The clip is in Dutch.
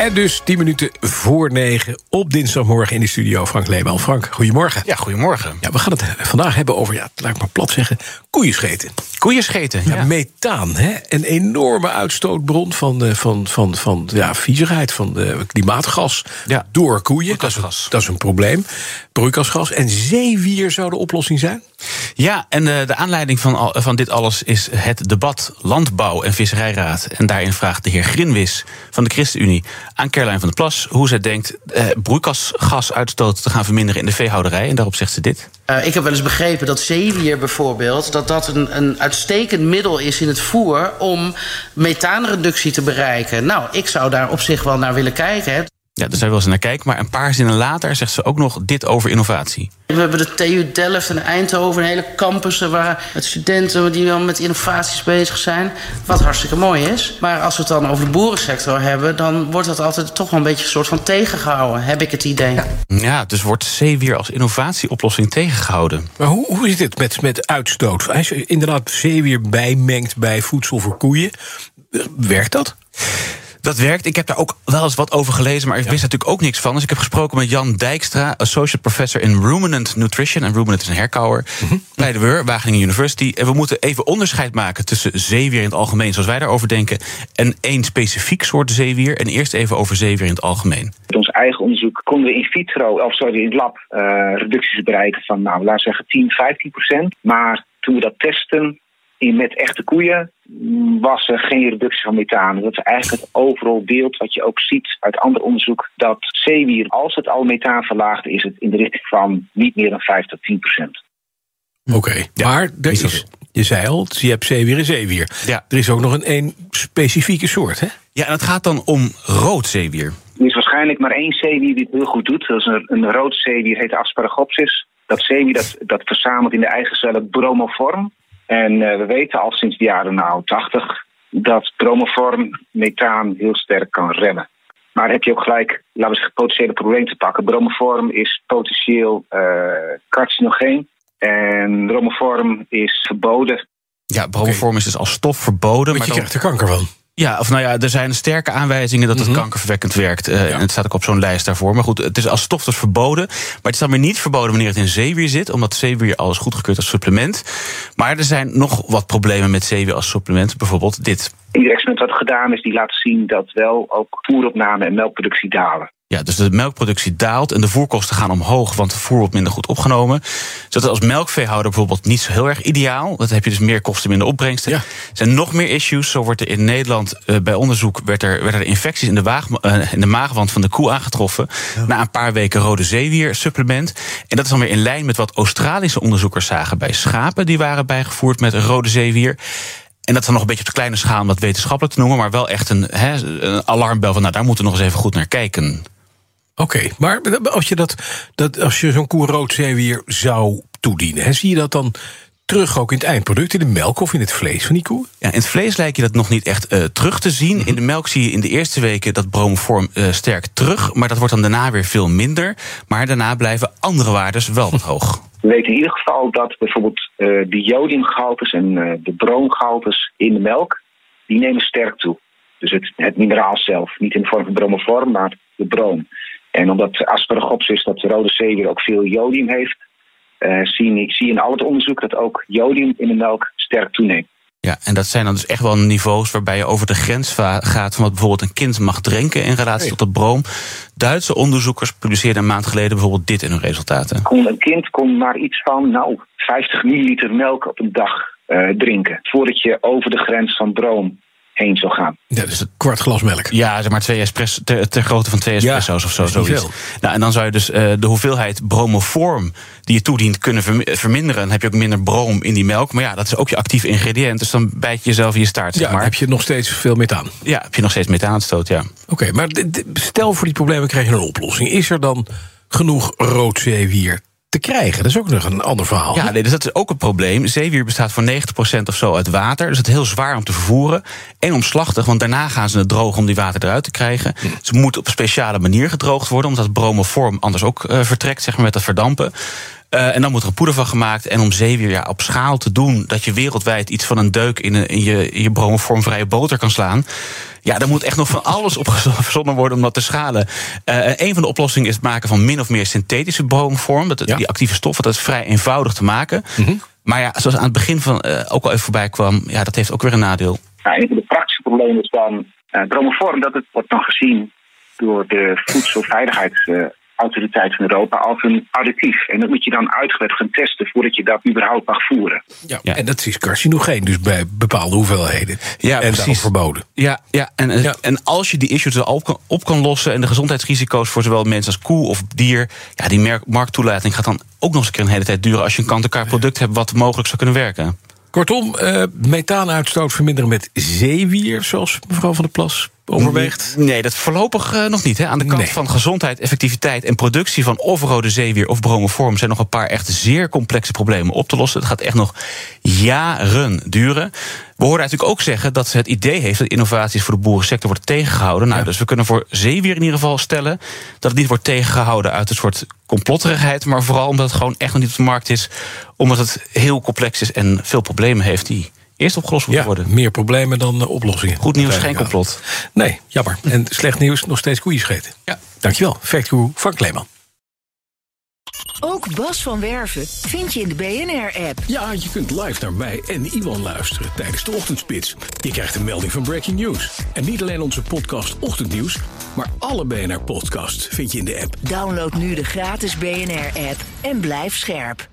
En dus 10 minuten voor 9 op dinsdagmorgen in de studio. Frank Leebel. Frank, goedemorgen. Ja, goedemorgen. Ja, we gaan het vandaag hebben over, ja, laat ik maar plat zeggen, koeienscheten. Koeienscheten, Ja, ja. methaan, hè? een enorme uitstootbron van, eh, van, van, van ja, viezigheid, van de klimaatgas Ja. door koeien. Dat is, dat is een probleem. Broeikasgas. En zeewier zou de oplossing zijn? Ja, en eh, de aanleiding van, van dit alles is het debat Landbouw en Visserijraad. En daarin vraagt de heer Grinwis van de ChristenUnie aan Caroline van der Plas hoe zij denkt eh, broeikasgasuitstoot te gaan verminderen in de veehouderij. En daarop zegt ze dit. Eh, ik heb wel eens begrepen dat zeewier bijvoorbeeld... dat dat een, een uitstekend middel is in het voer... om methaanreductie te bereiken. Nou, ik zou daar op zich wel naar willen kijken. Hè. Ja, daar zou je wel eens naar kijken. Maar een paar zinnen later zegt ze ook nog dit over innovatie. We hebben de TU Delft en Eindhoven... een hele campus waar met studenten die wel met innovaties bezig zijn... wat hartstikke mooi is. Maar als we het dan over de boerensector hebben... dan wordt dat altijd toch wel een beetje een soort van tegengehouden, heb ik het idee. Ja, dus wordt zeewier als innovatieoplossing tegengehouden. Maar hoe, hoe zit het met, met uitstoot? Als je inderdaad zeewier bijmengt bij voedsel voor koeien, eh, werkt dat? Dat werkt. Ik heb daar ook wel eens wat over gelezen, maar ik wist natuurlijk ook niks van. Dus ik heb gesproken met Jan Dijkstra, associate professor in ruminant nutrition. En ruminant is een herkauwer bij de WUR, Wageningen University. En we moeten even onderscheid maken tussen zeewier in het algemeen, zoals wij daarover denken, en één specifiek soort zeewier. En eerst even over zeewier in het algemeen. Met ons eigen onderzoek konden we in vitro, of sorry, in het lab, eh, reducties bereiken van, nou, laten we zeggen 10, 15 procent. Maar toen we dat testen in, met echte koeien, was er geen reductie van methaan. Dat is eigenlijk het overal beeld wat je ook ziet uit ander onderzoek. Dat zeewier, als het al methaan verlaagt, is het in de richting van niet meer dan 5 tot 10 procent. Oké, maar er is is, je zei al, je hebt zeewier en zeewier. Ja. Er is ook nog een, een specifieke soort, hè? Ja, en het gaat dan om rood zeewier. Er is waarschijnlijk maar één zeewier die het heel goed doet. Dat is een, een rood zeewier, heet Asparagopsis. Dat zeewier dat, dat verzamelt in de eigen cellen bromoform. En eh, we weten al sinds de jaren nou 80 dat bromoform methaan heel sterk kan remmen. Maar heb je ook gelijk, laten we zeggen, potentiële probleem te pakken. Bromoform is potentieel eh, carcinogeen. En bromoform is verboden Ja, bromoform is dus als stof verboden. Want maar je dan- krijgt er kanker van. Ja, of nou ja, er zijn sterke aanwijzingen dat het kankerverwekkend werkt. Eh, En het staat ook op zo'n lijst daarvoor. Maar goed, het is als stof dus verboden. Maar het is dan weer niet verboden wanneer het in zeewier zit, omdat zeewier al is goedgekeurd als supplement. Maar er zijn nog wat problemen met zeewier als supplement. Bijvoorbeeld dit. Ieder experiment wat gedaan is, die laat zien dat wel ook voeropname en melkproductie dalen. Ja, dus de melkproductie daalt en de voerkosten gaan omhoog, want het voer wordt minder goed opgenomen. Dus dat is als melkveehouder bijvoorbeeld niet zo heel erg ideaal. Dan heb je dus meer kosten, minder opbrengsten. Ja. Er zijn nog meer issues. Zo wordt er in Nederland eh, bij onderzoek werd er, werden er infecties in de, waag, eh, in de maagwand van de koe aangetroffen. Na een paar weken rode zeewier supplement. En dat is dan weer in lijn met wat Australische onderzoekers zagen bij schapen die waren bijgevoerd met rode zeewier. En dat is dan nog een beetje op de kleine schaal om dat wetenschappelijk te noemen, maar wel echt een, een alarmbel van nou daar moeten we nog eens even goed naar kijken. Oké, maar als je, dat, dat, als je zo'n koe rood zeewier zou toedienen, hè, zie je dat dan terug ook in het eindproduct, in de melk of in het vlees van die koe? Ja, in het vlees lijkt je dat nog niet echt eh, terug te zien. In de melk zie je in de eerste weken dat bromoform eh, sterk terug. Maar dat wordt dan daarna weer veel minder. Maar daarna blijven andere waardes wel wat hoog. We weten in ieder geval dat bijvoorbeeld eh, de jodiumgehaltes en eh, de broomgehaltes in de melk, die nemen sterk toe. Dus het, het mineraal zelf, niet in de vorm van bromoform, maar de broom. En omdat asparagopsis, dat rode zeewier, ook veel jodium heeft, eh, zie, je, zie in al het onderzoek dat ook jodium in de melk sterk toeneemt. Ja, en dat zijn dan dus echt wel niveaus waarbij je over de grens gaat van wat bijvoorbeeld een kind mag drinken in relatie tot het broom. Duitse onderzoekers publiceerden een maand geleden bijvoorbeeld dit in hun resultaten. Kon, een kind kon maar iets van nou, 50 milliliter melk op een dag eh, drinken. Voordat je over de grens van broom heen zou gaan. Ja, dus een kwart glas melk. Ja, zeg maar twee espresso, ter, ter grootte van twee espresso's of zo. dat is niet Zoiets. Nou, en dan zou je dus eh, de hoeveelheid bromoform die je toedient kunnen vermi- verminderen. Dan heb je ook minder broom in die melk. Maar ja, dat is ook je actief ingrediënt. Dus dan bijt je jezelf in je staart, zeg Ja, maar. dan heb je nog steeds veel methaan. Ja, heb je nog steeds methaanuitstoot, ja. Oké, maar stel voor die problemen krijg je een oplossing. Is er dan genoeg rood zeewier te krijgen? Dat is ook nog een ander verhaal. Ja, nee, dus dat is ook een probleem. Zeewier bestaat voor 90% of zo uit water. Dus het is heel zwaar om te vervoeren. En omslachtig, want daarna gaan ze het drogen om die water eruit te krijgen. Hm. Ze moet op een speciale manier gedroogd worden, omdat het bromoform anders ook uh, vertrekt, zeg maar, met het verdampen. Uh, en dan moet er een poeder van gemaakt. En om zeewier ja, op schaal te doen dat je wereldwijd iets van een deuk in, een, in je, in je bromoformvrije boter kan slaan. Ja, daar moet echt nog van alles op verzonnen worden om dat te schalen. Uh, een van de oplossingen is het maken van min of meer synthetische bromvorm. Dat, ja. Die actieve stoffen, dat is vrij eenvoudig te maken. Mm -hmm. Maar ja, zoals aan het begin van uh, ook al even voorbij kwam, ja, dat heeft ook weer een nadeel. Ja, een van de praktische problemen is dan uh, bromoform, dat het wordt dan gezien door de voedselveiligheids autoriteit van Europa als een additief. En dat moet je dan uitgebreid gaan testen voordat je dat überhaupt mag voeren. Ja, ja. en dat is carcinogeen, dus bij bepaalde hoeveelheden. Ja, en daarom verboden. Ja, ja, en, ja. en als je die issues er op kan, op kan lossen en de gezondheidsrisico's voor zowel mensen als koe of dier, ja, die markttoelating gaat dan ook nog eens een keer een hele tijd duren als je een kant-en-klaar product hebt wat mogelijk zou kunnen werken. Kortom, uh, methaanuitstoot verminderen met zeewier, zoals mevrouw van der Plas overweegt? Nee, dat voorlopig uh, nog niet. Hè. Aan de kant nee. van gezondheid, effectiviteit en productie van of rode zeewier of bromoform zijn nog een paar echt zeer complexe problemen op te lossen. Het gaat echt nog jaren duren. We hoorden natuurlijk ook zeggen dat ze het idee heeft dat innovaties voor de boerensector worden tegengehouden. Nou, ja. dus we kunnen voor zeewier in ieder geval stellen dat het niet wordt tegengehouden uit een soort complotterigheid, maar vooral omdat het gewoon echt nog niet op de markt is, omdat het heel complex is en veel problemen heeft die eerst opgelost moeten ja, worden. Meer problemen dan uh, oplossingen. Goed nieuws, geen complot. Nee, jammer. En slecht nieuws, nog steeds koeien scheten. Ja. Dankjewel, Factguru Frank Kleeman. Ook Bas van Werven vind je in de BNR-app. Ja, je kunt live naar mij en Iwan luisteren tijdens de ochtendspits. Je krijgt een melding van Breaking News. En niet alleen onze podcast Ochtendnieuws, maar alle BNR-podcasts vind je in de app. Download nu de gratis BNR-app en blijf scherp.